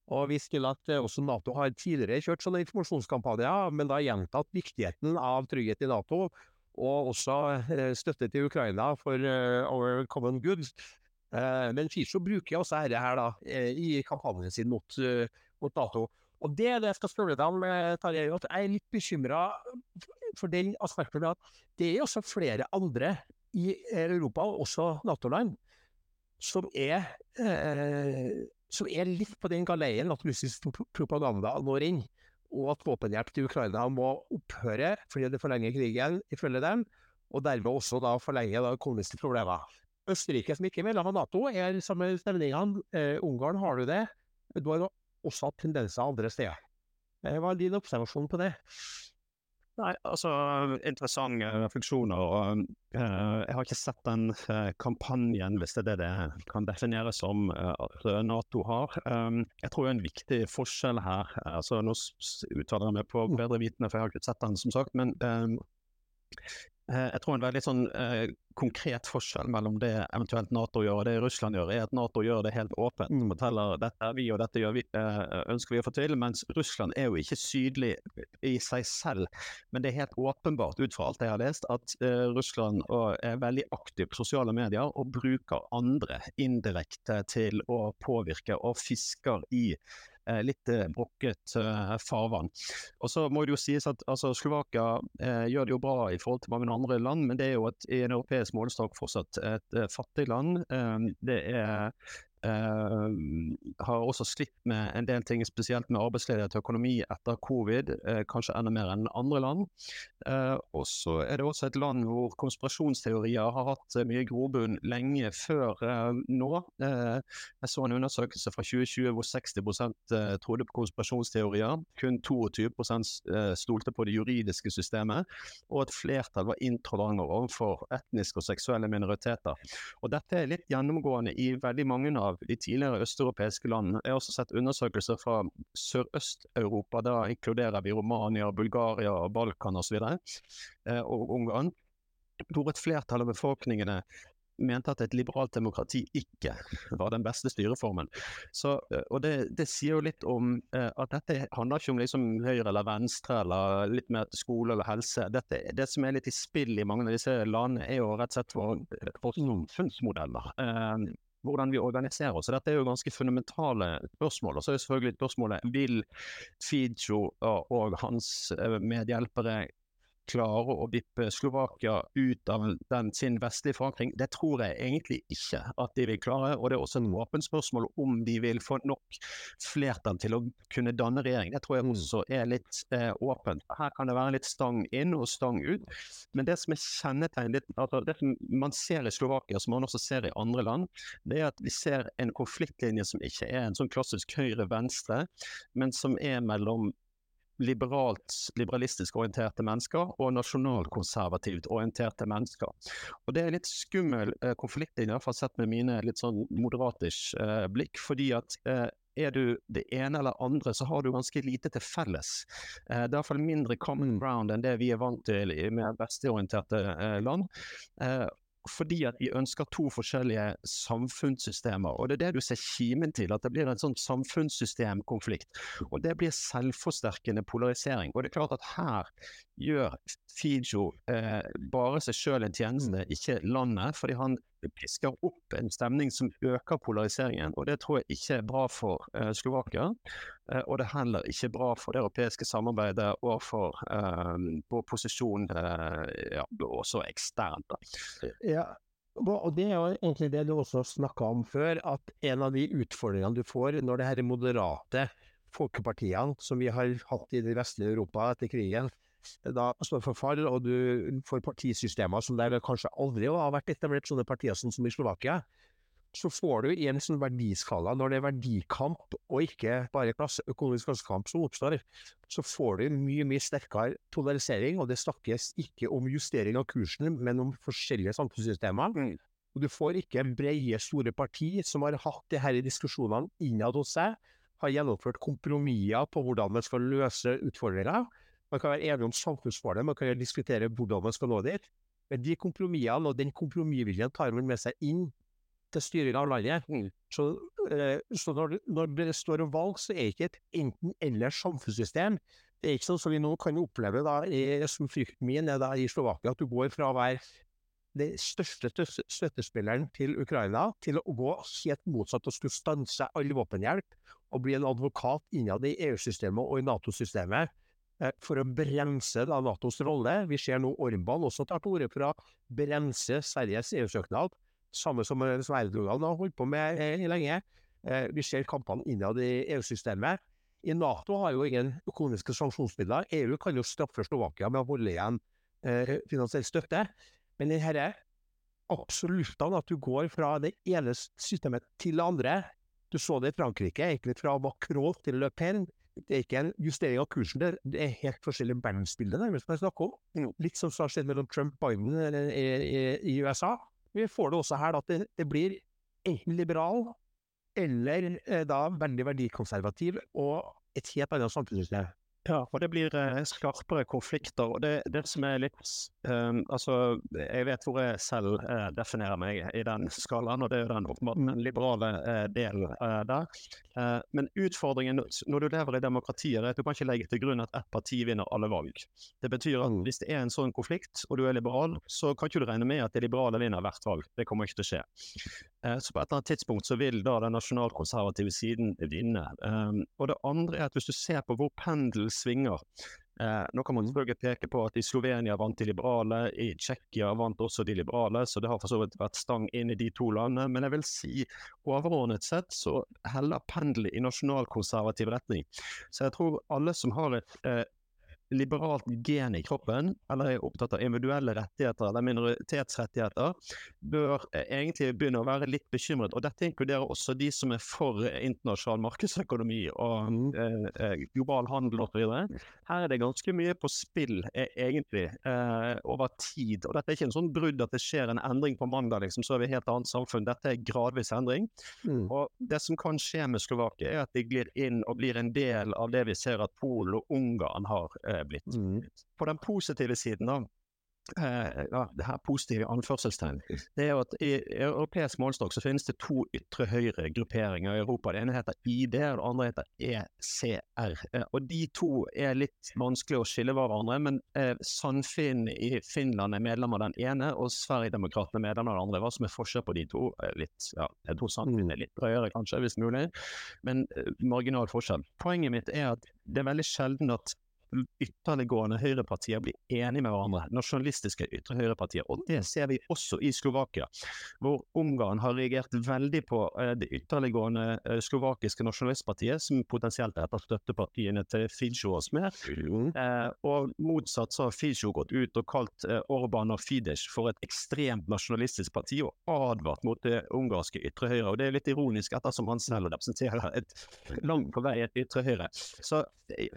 Speaker 1: Og vi til at eh, også Nato har tidligere kjørt sånne informasjonskampanjer, men da gjentatt viktigheten av trygghet i Nato, og også eh, støtte til Ukraina for our common good. Men Fiso bruker også dette her da, i kampanjen sin mot, mot Nato. Og det er det jeg skal spørre deg om, Tarjei. Jeg er litt bekymra for den aspekten at det er også flere andre i Europa, også Nato-land, som er eh, som er litt på den galeien at russisk propaganda når inn, og at våpenhjelp til Ukraina må opphøre fordi det forlenger krigen, ifølge dem, og dermed også da forlenge da økonomiske problemer. Østerrike, som ikke er medlem av Nato, er samme stemningene. Eh, Ungarn har du det. Du har også hatt tendenser andre steder. Eh, hva er din observasjon på det?
Speaker 2: Nei, altså Interessante refleksjoner. og uh, Jeg har ikke sett den uh, kampanjen, hvis det er det det kan defineres som uh, Nato har. Um, jeg tror en viktig forskjell her. altså Nå uttaler jeg meg på mm. bedre vitende, for jeg har ikke sett den, som sagt. men um, Eh, jeg tror en veldig sånn eh, konkret forskjell mellom det eventuelt Nato gjør og det Russland gjør, er at Nato gjør det helt åpent. Mm. Forteller dette er vi og dette vi, eh, ønsker vi å få til. Mens Russland er jo ikke sydlig i seg selv. Men det er helt åpenbart ut fra alt jeg har lest, at eh, Russland er veldig aktiv på sosiale medier og bruker andre indirekte til å påvirke og fisker i Eh, litt brokket brukket eh, farvann. Og så må det jo sies at altså, Slovakia gjør det jo bra i forhold til mange andre land, men det er jo et, i en europeisk målestokk fortsatt et fattig land. det er Uh, har også slitt med en del ting, spesielt med arbeidsledighet og økonomi etter covid, eh, kanskje enda mer enn andre land. Eh, og så er det også et land hvor konspirasjonsteorier har hatt mye grobunn lenge før nå. jeg så en undersøkelse fra 2020 hvor 60% trodde på konspirasjonsteorier, kun 22% stolte på det juridiske systemet, og et flertall var intolerante overfor etniske og seksuelle minoriteter. Og dette er litt gjennomgående i veldig mange av av de tidligere østeuropeiske landene. Jeg har også sett undersøkelser fra Sørøst-Europa. Da inkluderer vi Romania, Bulgaria, Balkan osv. Eh, og Ungarn. Hvor et flertall av befolkningene mente at et liberalt demokrati ikke var den beste styreformen. Så, eh, og det, det, sier jo litt om eh, at dette handler ikke om liksom høyre eller venstre eller litt mer skole eller helse. Dette, det som er litt i spill i mange av disse landene, er jo rett og slett våre for samfunnsmodeller. Eh, hvordan vi organiserer oss. Dette er jo ganske fundamentale spørsmål. Og så er selvfølgelig spørsmålet vil Fijo og hans eh, medhjelpere klare å vippe Slovakia ut av den sin vestlige forankring, det tror jeg egentlig ikke at de vil klare. Og det er også et åpent spørsmål om de vil få nok flertall til å kunne danne regjering. Det tror jeg mm. også er litt eh, åpent. Her kan det være litt stang inn og stang ut. Men det som er kjennetegnet, altså det man ser i Slovakia, som man også ser i andre land, det er at vi ser en konfliktlinje som ikke er en sånn klassisk høyre-venstre, men som er mellom liberalt, liberalistisk orienterte mennesker og nasjonalkonservativt orienterte mennesker. Og Det er en litt skummel eh, konflikt, i hvert fall sett med mine litt sånn moderatish eh, blikk. fordi at eh, er du det ene eller andre, så har du ganske lite til felles. Eh, det er iallfall mindre common ground enn det vi er vant til i mer vestorienterte eh, land. Eh, fordi at vi ønsker to forskjellige samfunnssystemer. Og det er det du ser kimen til, at det blir en sånn samfunnssystemkonflikt. Og det blir selvforsterkende polarisering. Og det er klart at her gjør Fijo eh, bare seg sjøl en tjeneste, ikke landet. fordi han pisker opp en stemning som øker polariseringen. Og det tror jeg ikke er bra for eh, Slovakia. Eh, og det er heller ikke bra for det europeiske samarbeidet og for eh, posisjon eh, ja, også eksternt.
Speaker 1: Ja, og det er jo egentlig det du også snakka om før, at en av de utfordringene du får når det her moderate folkepartiene som vi har hatt i det vestlige Europa etter krigen, da står for fall, og du får partisystemer som der kanskje aldri har vært etablert sånne partier som, som i Slovakia, så får du i en sånn verdiskala, når det er verdikamp og ikke bare klasse, økonomisk klassekamp som oppstår, så får du mye mye sterkere polarisering, og det snakkes ikke om justering av kursen, men om forskjellige samfunnssystemer. Mm. Og du får ikke breie, store parti som har hatt de her diskusjonene innad hos seg, har gjennomført kompromisser på hvordan man skal løse utfordringer. Man kan være enig om samfunnsmålet, man kan diskutere hvordan man skal nå dit. Men de kompromissene og den kompromissviljen tar man med seg inn til styring av landet. Mm. Så, eh, så når, når, det står om valg, så er det ikke et enten-eller samfunnssystem. Det er ikke sånn som vi nå kan oppleve da, i, som frykten min er da i Slovakia, at du går fra å være den største støttespilleren til Ukraina til å gå helt motsatt og skulle stanse all våpenhjelp og bli en advokat innad i EU-systemet og i Nato-systemet for å bremse da, Natos rolle. Vi ser nå Orban også tar til orde for å bremse Sveriges EU-søknad samme som Sverigedrugan har holdt på med eh, lenge. Eh, vi ser kampene innad i EU-systemet. I Nato har jo ingen økonomiske sanksjonsmidler. EU kan jo straffe Slovakia med å holde igjen eh, finansiell støtte. Men denne absoluttene at du går fra det ene systemet til det andre Du så det i Frankrike, egentlig fra Macron til Le Pen. Det er ikke en justering av kursen, der, det er helt forskjellig der nærmest man snakker om. Litt som har skjedd mellom Trump og Biden i, i, i USA. Vi får det også her, at det, det blir enten liberal eller eh, da veldig verdikonservativ og et helt annet samfunnssystem.
Speaker 2: Ja, og det blir eh, skarpere konflikter. og det, det som er litt um, Altså, jeg vet hvor jeg selv uh, definerer meg i den skalaen, og det er den åpenbart den liberale uh, delen uh, der. men utfordringen når du lever i demokratiet, er at du kan ikke legge til grunn at ett parti vinner alle valg. Det betyr at mm. hvis det er en sånn konflikt, og du er liberal, så kan ikke du regne med at det liberale vinner hvert valg. Det kommer ikke til å skje. så på et eller annet tidspunkt så vil da den nasjonalkonservative siden vinne. Um, og det andre er at hvis du ser på hvor pendelen svinger. Eh, nå kan man selvfølgelig peke på at i Slovenia vant de liberale, i Tsjekkia vant også de liberale, så det har for så vidt vært stang inn i de to landene. Men jeg vil si overordnet sett så heller pendelet i nasjonalkonservativ retning. Så jeg tror alle som har et eh, liberalt gen i kroppen, eller er opptatt av individuelle rettigheter eller minoritetsrettigheter, bør eh, egentlig begynne å være litt bekymret. Og dette inkluderer også de som er for internasjonal markedsøkonomi og mm. eh, eh, global handel osv. Her er det ganske mye på spill, eh, egentlig, eh, over tid. Og dette er ikke en sånn brudd at det skjer en endring på mandag, liksom, så er vi et helt annet samfunn. Dette er gradvis endring. Mm. Og det som kan skje med Slovakia, er at de glir inn og blir en del av det vi ser at Polen og Ungarn har eh, blitt. Mm. På den positive siden, da, eh, ja, det her positive anførselstegn, det er jo at i europeisk målestokk så finnes det to ytre høyre grupperinger i Europa. Det ene heter ID, og det andre heter ECR. Eh, og de to er litt vanskelig å skille hverandre, men eh, Sannfinn i Finland er medlem av den ene, og Sverigedemokraterna er medlem av den andre. Hva som er forskjell på de to? Litt, ja, jeg tror Sannfinn er litt drøyere, kanskje, hvis mulig, men eh, marginal forskjell. Poenget mitt er at det er veldig sjelden at ytterliggående høyrepartier blir enige med hverandre. Nasjonalistiske ytre høyrepartier. Og det ser vi også i Slovakia, hvor Ungarn har reagert veldig på uh, det ytterliggående uh, slovakiske nasjonalistpartiet, som potensielt er et av støttepartiene til Fidsjo og Smer. Uh, og motsatt så har Fidsjo gått ut og kalt Orban og Fidesz for et ekstremt nasjonalistisk parti, og advart mot det ungarske ytre høyre. Og det er litt ironisk, ettersom han selv representerer et langt på vei et ytre høyre. Så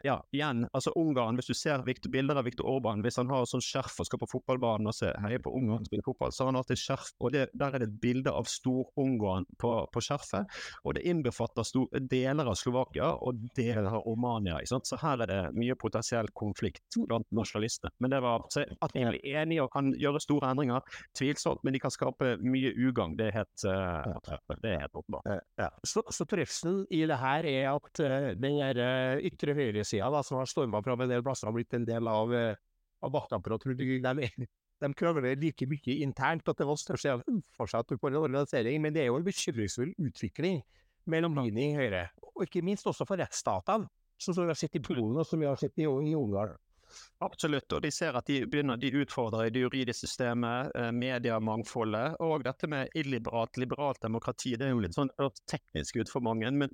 Speaker 2: ja, igjen, altså Ungarn, hvis du ser Victor, bilder av Viktor Orban, hvis han har sånn skjerf og skal på fotballbanen og se, heier på Ungarn spille fotball, så har han alltid skjerf, og det, der er det et bilde av Stor-Ungarn på, på, skjerfet. Og det innbefatter stor, deler av Slovakia og deler av Romania. Så her er det mye potensiell konflikt blant nasjonalistene. Men det var at vi er enige og kan gjøre store endringer, tvilsomt, men de kan skape mye ugagn. Det er helt, helt åpenbart.
Speaker 1: Ja. Så, så trivselen i det her er at uh, den der, ytre høyresida som har storma fram en del plasser, har blitt en del av, uh, av maktapparatet. De, de krangler like mye internt at det var størst for på en organisering, men det er jo en bekymringsfull utvikling mellom linjene i Høyre, og ikke minst også for rettsstatene, som vi har sett i Polen og som vi har sett i, i Ungarn.
Speaker 2: Absolutt, og de ser at de begynner, de utfordrer det juridiske systemet, eh, mediemangfoldet og dette med illiberalt, liberalt demokrati. Det er jo litt sånn teknisk ut for mange, men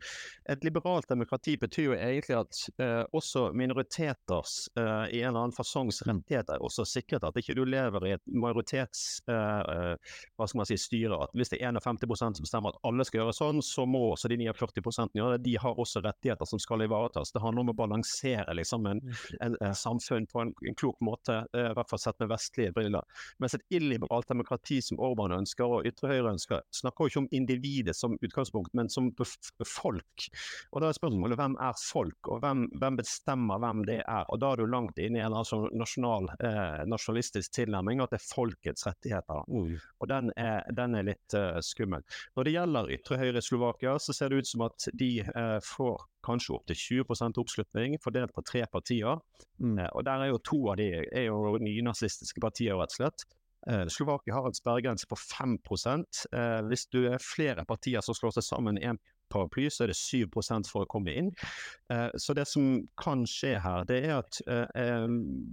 Speaker 2: et liberalt demokrati betyr jo egentlig at eh, også minoriteters eh, i en eller annen fasongs rettigheter er også sikret. At ikke du lever i et majoritets eh, eh hva skal man si, styre. At hvis det er 51% som bestemmer at alle skal gjøre sånn, så må også de 49 gjøre det. De har også rettigheter som skal ivaretas. Det handler om å balansere liksom en, en, en samfunn på en, en klok måte, eh, i hvert fall sett med vestlige briller. Mens et illiberalt demokrati som Orban ønsker, og ytre høyre ønsker, snakker jo ikke om individet som utgangspunkt, men som folk. Og da er spørsmålet hvem er folk, og hvem, hvem bestemmer hvem det er? Og da er du langt inne i en altså nasjonal, eh, nasjonalistisk tilnærming, at det er folkets rettigheter. Mm. Og den er, den er litt uh, skummel. Når det gjelder ytre høyre i Slovakia, så ser det ut som at de uh, får kanskje opptil 20% oppslutning, fordelt på tre partier. Mm. Eh, og der er jo to av de er jo nynazistiske partier, rett og slett. Eh, Slovakia har en sperregrense på 5 eh, Hvis du er flere partier som slår seg sammen i en paraply, så er det 7% for å komme inn. Eh, så det som kan skje her, det er at eh,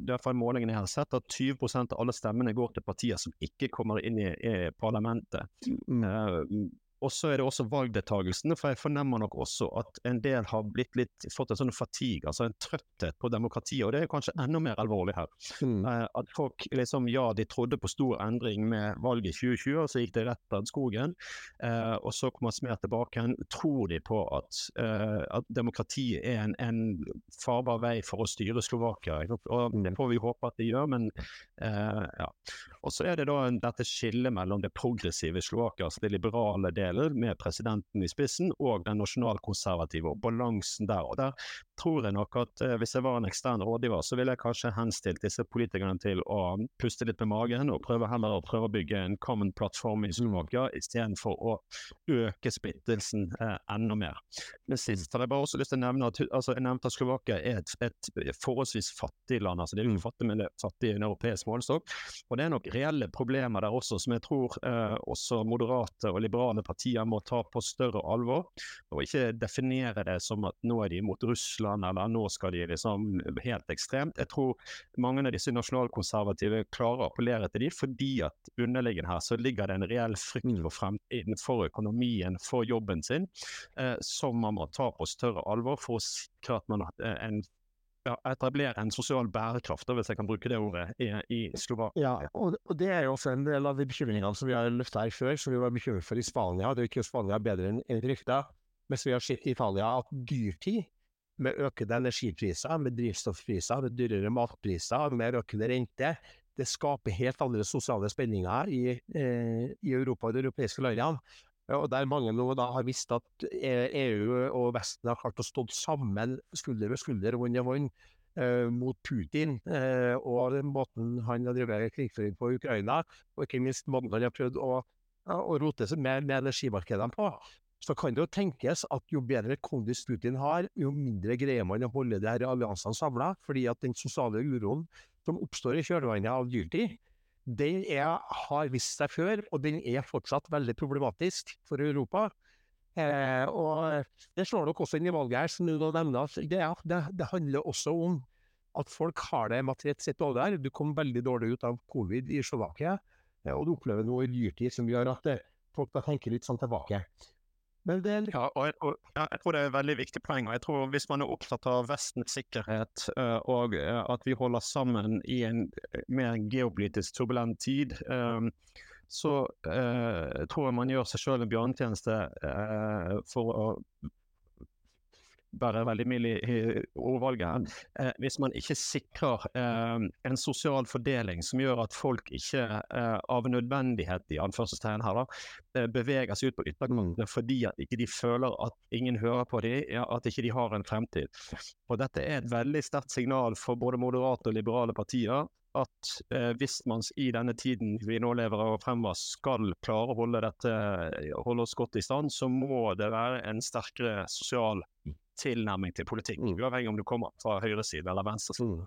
Speaker 2: hvert fall jeg har sett, at 20% av alle stemmene går til partier som ikke kommer inn i, i parlamentet. Mm. Eh, og så er det også valgdeltakelsen, for jeg fornemmer nok også at en del har litt, fått en sånn fatigue, altså en trøtthet på demokratiet. Og det er kanskje enda mer alvorlig her. Mm. Uh, at folk liksom, ja, de trodde på stor endring med valget i 2020, og så gikk det rett av skogen. Eh, og så kommer man mer tilbake igjen. Tror de på at, eh, at demokratiet er en, en, farbar vei for å styre Slovakia? Og det får vi håpe at de gjør, men ja. Og så er det da dette skillet mellom det progressive Slovakia, altså det liberale delen med presidenten i spissen, og den nasjonalkonservative, og balansen der. og Der tror jeg nok at eh, hvis jeg var en ekstern rådgiver, så ville jeg kanskje henstilt disse politikerne til å puste litt med magen, og prøve heller å prøve å bygge en common plattform i Slovakia, istedenfor å øke splittelsen eh, enda mer. Men sist har jeg bare også lyst til å nevne at altså, jeg nevnte at Slovakia er et, et forholdsvis fattig land. altså Det er jo fattig, men det er fattig i en europeisk målestokk. Og det er nok reelle problemer der også, som jeg tror eh, også moderate og liberale partier må ta på større alvor, og ikke definere det som at nå er de mot Russland, eller nå skal de liksom helt ekstremt. Jeg tror mange av disse nasjonalkonservative klarer å appellere til dem, fordi at underliggende her så ligger det en reell frykt for fremtiden, for økonomien, for jobben sin, eh, som man må ta på større alvor for å sikre at man har en ja, etablere en sosial bærekraft, hvis jeg kan bruke det ordet, i, i Slovakia.
Speaker 1: Ja, og, og, det er jo også en del av de bekymringene som vi har løfta her før, som vi var bekymret for i Spania. Det er ikke Spania bedre enn rykta, mens vi har sett i Italia at dyrtid, med økende energipriser, med drivstoffpriser, med dyrere matpriser, med økende rente, det skaper helt andre sosiale spenninger i, eh, i Europa og de europeiske landene. Og der mange nå da har visst at EU og Vesten har klart å stå sammen skulder ved skulder, hånd i hånd, eh, mot Putin eh, og den måten han har drevet krigføring på Ukraina, og ikke minst måten han har prøvd å, å rote seg med, med energimarkedene på, så kan det jo tenkes at jo bedre kondis Putin har, jo mindre greier man å holde de her alliansene samla, fordi at den sosiale uroen som oppstår i kjølvannet av dyrtid, den er, har vist seg før, og den er fortsatt veldig problematisk for Europa. Eh, og Det slår nok også inn i valget her, som du nevner. Det, det, det, handler også om at folk har det materielt sett dårligere. Du kom veldig dårlig ut av covid i Slovakia, eh, og du opplever noe i dyrtid som gjør at eh, folk tenker litt sånn tilbake.
Speaker 2: Ja, og, og, ja, jeg tror det er et veldig viktig poeng. og jeg tror Hvis man er opptatt av Vestens sikkerhet uh, og uh, at vi holder sammen i en mer geopolitisk turbulent tid, um, så uh, tror jeg man gjør seg sjøl en bjørnetjeneste for å være veldig mye i ordvalget, eh, hvis man ikke sikrer eh, en sosial fordeling som gjør at folk ikke eh, av nødvendighet i anførselstegn her da, eh, beveger seg ut på ytterkantene fordi at ikke de føler at ingen hører på dem, ja, at ikke de har en fremtid. Og Dette er et veldig sterkt signal for både moderate og liberale partier at eh, hvis man i denne tiden vi nå lever og fremover skal klare å holde, dette, holde oss godt i stand, så må det være en sterkere sosial tilnærming til politikk,
Speaker 1: Mm.
Speaker 2: uavhengig om du kommer fra høyresiden eller venstresiden.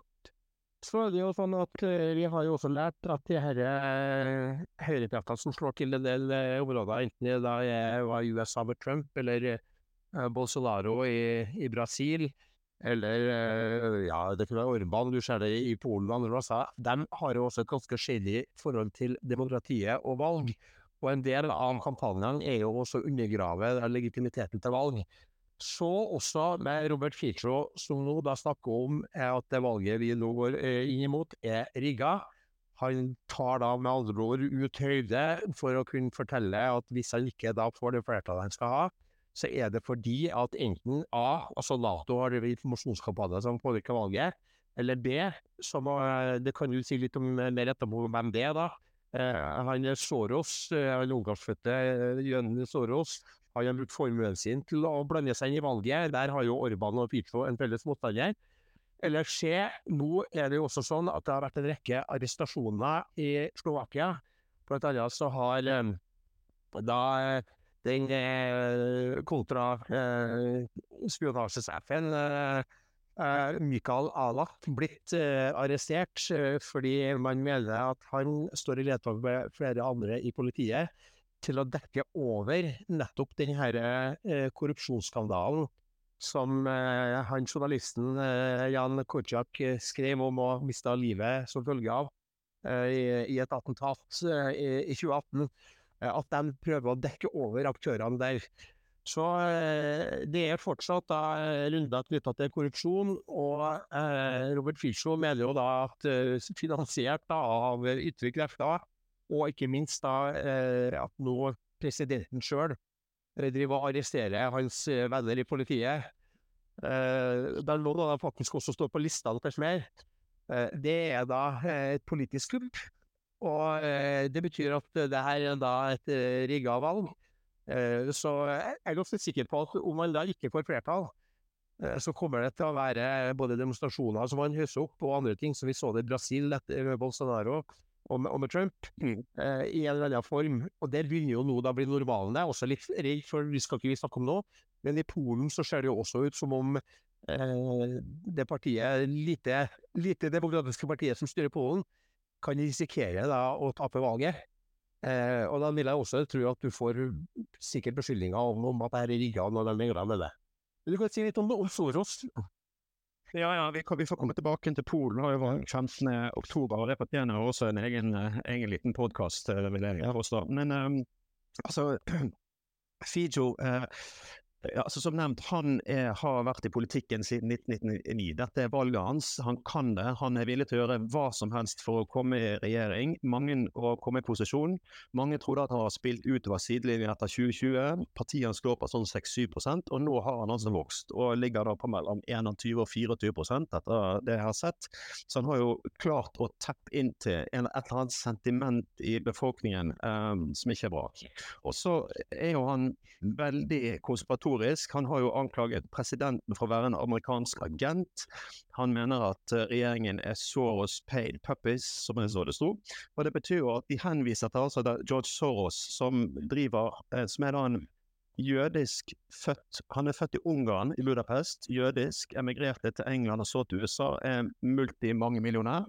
Speaker 1: Så er det jo sånn at eh, vi har jo også lært at de her eh, høyrekreftene som slår til en del eh, områder, enten det da var USA med Trump eller eh, Bolsonaro i, i Brasil, eller eh, ja, det kunne være Orban, du ser det i Polen og andre plasser, de har jo også et ganske skjellig forhold til demokratiet og valg. Og en del av kampanjene er jo også å undergrave legitimiteten til valg. Så også med Robert Fico, som nå da snakker om at det valget vi nå går eh, inn imot, er rigga. Han tar da med andre ord ut høyde for å kunne fortelle at hvis han ikke da får det flertallet han skal ha, så er det fordi at enten A, altså Nato har informasjonskampanje som påvirker valget, eller B, som eh, det kan du si litt om eh, mer etterpå hvem det er da. Han er Soros, han ungarskfødte Jønne Soros, han har brukt formuen sin til å blande seg inn i valget. Der har jo Orban og Fico en felles motstander. Eller skje, nå er det jo også sånn at det har vært en rekke arrestasjoner i Slovakia. Blant annet så har eh, da eh, den eh, kontra-spionasjesjefen eh, eh, Mikael Alak blitt eh, arrestert eh, fordi man mener at han står i ledtog med flere andre i politiet til å dekke over nettopp denne eh, korrupsjonsskandalen som eh, han journalisten eh, Jan Korczak eh, skrev om og mista livet som følge av i, et attentat i, i 2018. eh, at de prøver å dekke over aktørene der. Så det er fortsatt da runder knytta til korrupsjon, og Robert Fischow mener jo da at finansiert da, av ytre krefter, og ikke minst da eh, at nå presidenten sjøl driver og arresterer hans eh, venner i politiet. Eh, der lå da faktisk også står på lista til. Eh, det er da eh, et politisk kupp. Og eh, det betyr at det her er da et eh, rigga valg. Eh, så jeg er ganske sikker på at om man da ikke får flertall, eh, så kommer det til å være både demonstrasjoner som man høster opp, og andre ting, som vi så det i Brasil etter Bolsonaro og og med Trump, eh, i en eller annen form. Og det begynner jo nå da å bli normalen. Jeg er også litt redd, for vi skal ikke vi snakke om nå, men i Polen så ser det jo også ut som om eh, det partiet, lite, lite demokratiske partiet som styrer Polen, kan risikere da å tape valget. Eh, og da vil jeg også tro at du får sikkert beskyldninger om, om at det er rigga når de megler med det. Men Du kan si litt om, om Soros.
Speaker 2: Ja, ja, vi, kan, vi får komme tilbake til Polen. Det var 15. oktober, og det fortjener også en egen, eh, egen liten podkast. Men um, altså Fijo eh, altså Som nevnt, han er, har vært i politikken siden 1999. Dette er valget hans. Han kan det. Han er villig til å gjøre hva som helst for å komme i regjering. Mange å komme i posisjon. Mange trodde at han har spilt utover sidelinjen etter 2020. Partiet hans står på sånn 6-7% og nå har han altså vokst og ligger da på mellom 21 og 24% etter det jeg har sett. Så han har jo klart å teppe inn til et eller annet sentiment i befolkningen um, som ikke er bra. Og så er jo han veldig konspiratorisk han har jo anklaget presidenten for å være en amerikansk agent. Han mener at regjeringen er Soros paid puppies, som jeg så det sto. Og det betyr jo at de henviser til altså George Soros, som driver, som er da en jødisk født Han er født i Ungarn, i Budapest. Jødisk, emigrerte til England og så til USA. Er multimangemillionær.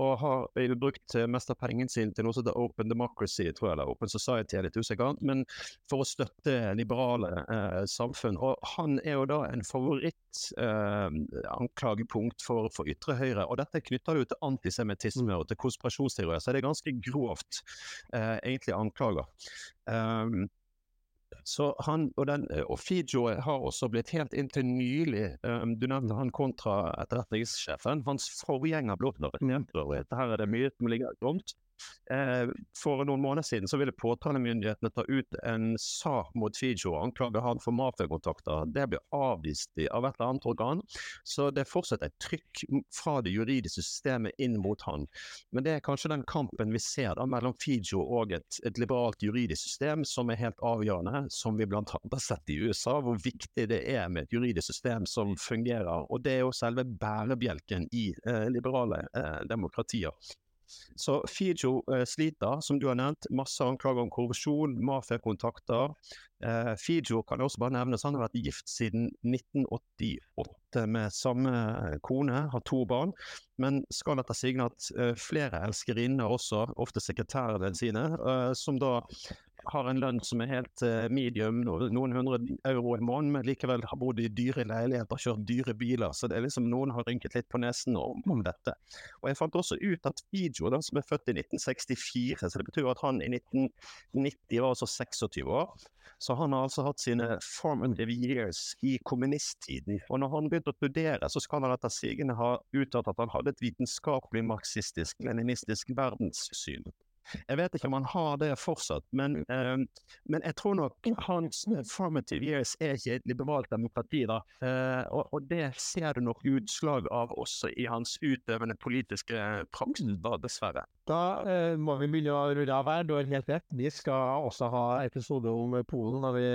Speaker 2: Og har brukt mest av pengene sine til noe som heter Open Democracy, tror jeg, eller Open Society, er litt usikker, men for å støtte liberale eh, samfunn. Og han er jo da en favorittanklagepunkt eh, for, for ytre høyre. Og dette knytter jo til antisemittisme og til konspirasjonsteorier, så det er ganske grovt, eh, egentlig, anklager. Um, så han, og, den, og Fijo har også blitt helt inntil nylig um, Du nevnte han kontra etterretningssjefen. Hans forgjenger ble oppnådd. Her er det mye som ligger gromt. Eh, for noen måneder siden så ville påtalemyndighetene ta ut en sak mot Fijo og anklage han for mafiakontakter. Det ble avvist av et eller annet organ, så det er fortsatt et trykk fra det juridiske systemet inn mot han. Men det er kanskje den kampen vi ser da mellom Fijo og et, et liberalt juridisk system som er helt avgjørende, som vi annet har sett i USA, hvor viktig det er med et juridisk system som fungerer. Og det er jo selve bærebjelken i eh, liberale eh, demokratier. Så Fijo eh, sliter, som du har nevnt. Masse anklager om korrupsjon, mafiakontakter. Eh, Fijo kan også bare nevnes, han har vært gift siden 1988 med samme kone, har to barn. Men skal etter sigende hatt eh, flere elskerinner også, ofte sekretærene sine, eh, som da har en lønn som er helt uh, medium, noen hundre euro i måneden, men likevel har bodd i dyre leiligheter, kjørt dyre biler. Så det er liksom noen har rynket litt på nesen om, om dette. Og jeg fant også ut at Fijo, den som er født i 1964, så det betyr at han i 1990 var altså 26 år. Så han har altså hatt sine formative years i kommunisttiden. Og når han begynte å studere, så skal han etter sigende ha uttalt at han hadde et vitenskapelig marxistisk-leninistisk verdenssyn. Jeg vet ikke om han har det fortsatt, men, uh, men jeg tror nok hans formative years er ikke et liberalt demokrati. da, uh, og, og, det ser du nok utslag av også i hans utøvende politiske praksis, da, dessverre.
Speaker 1: Da uh, må vi begynne å rulle av her. Du har helt rett. Vi skal også ha episode om Polen og vi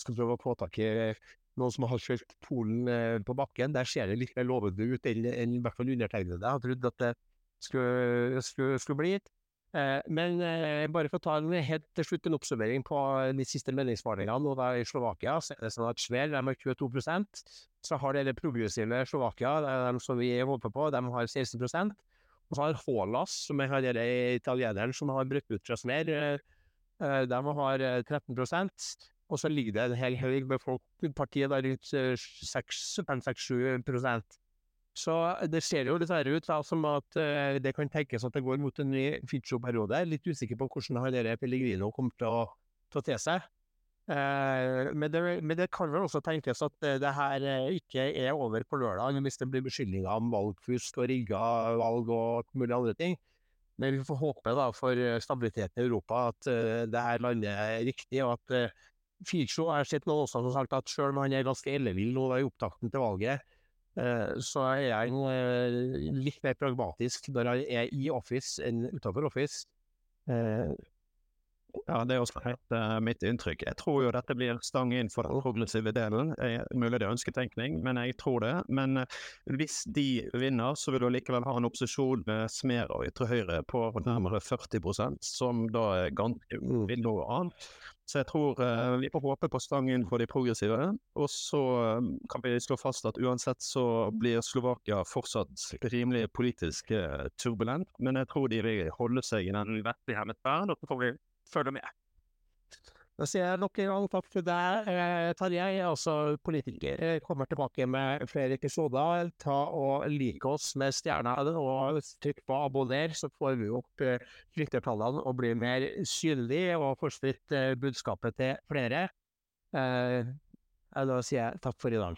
Speaker 1: skal prøve å få tak i noen som har kjørt Polen på bakken. Der ser det litt mer lovende ut enn i hvert fall undertegnede. har trodd at det skulle, skulle, skulle bli. Eh, men eh, bare for å ta en helt til slutt en oppsummering på de siste meningsmålingene. I Slovakia så er det sånn at Sver de har 22% Så har dere progressive Slovakia, de som vi håper på, de har 16% Og så har Hålas, som er denne italieneren som har brutt ut fra eh, de har 13% Og så ligger det en hel haug med folk, partiet der rundt 6-7 så det ser jo dessverre ut da, som at uh, det kan tenkes at det går mot en ny Fitcho-periode. Litt usikker på hvordan dere Pellegrino kommer til å ta til seg. Uh, men, det, men, det, kan vel også tenkes at uh, det her ikke er over på lørdag, hvis det blir beskyldninger om valgfusk og rigga valg og mulig andre ting. Men vi får håpe da for stabiliteten i Europa at det her lander riktig, og at Ficho har sett noe også som sagt at selv om han er ganske ellevill nå i opptakten til valget, Eh, så er jeg eh, litt mer pragmatisk når jeg er i office enn utenfor office.
Speaker 2: Eh, ja, det er også helt uh, mitt inntrykk. Jeg tror jo dette blir stang inn for den progressive delen. Jeg, mulig det er ønsketenkning, men jeg tror det. Men uh, hvis de vinner, så vil du likevel ha en opposisjon med Smer og ytre høyre på nærmere 40% som da er ganske vil noe annet. Så jeg tror uh, vi får håpe på stangen for de progressive. Og så kan vi slå fast at uansett så blir Slovakia fortsatt rimelig politisk turbulent. Men jeg tror de vil holde seg i den vettige hemmet verden, og så får vi følge med.
Speaker 1: Da sier jeg nok en gang takk til deg, Tarjei. Altså, politiker. kommer tilbake med flere episoder. Ta og Like oss med stjerner, og trykk på abonner, så får vi opp uh, lyttertallene og blir mer synlige og får spridt uh, budskapet til flere. Da sier jeg takk for i dag.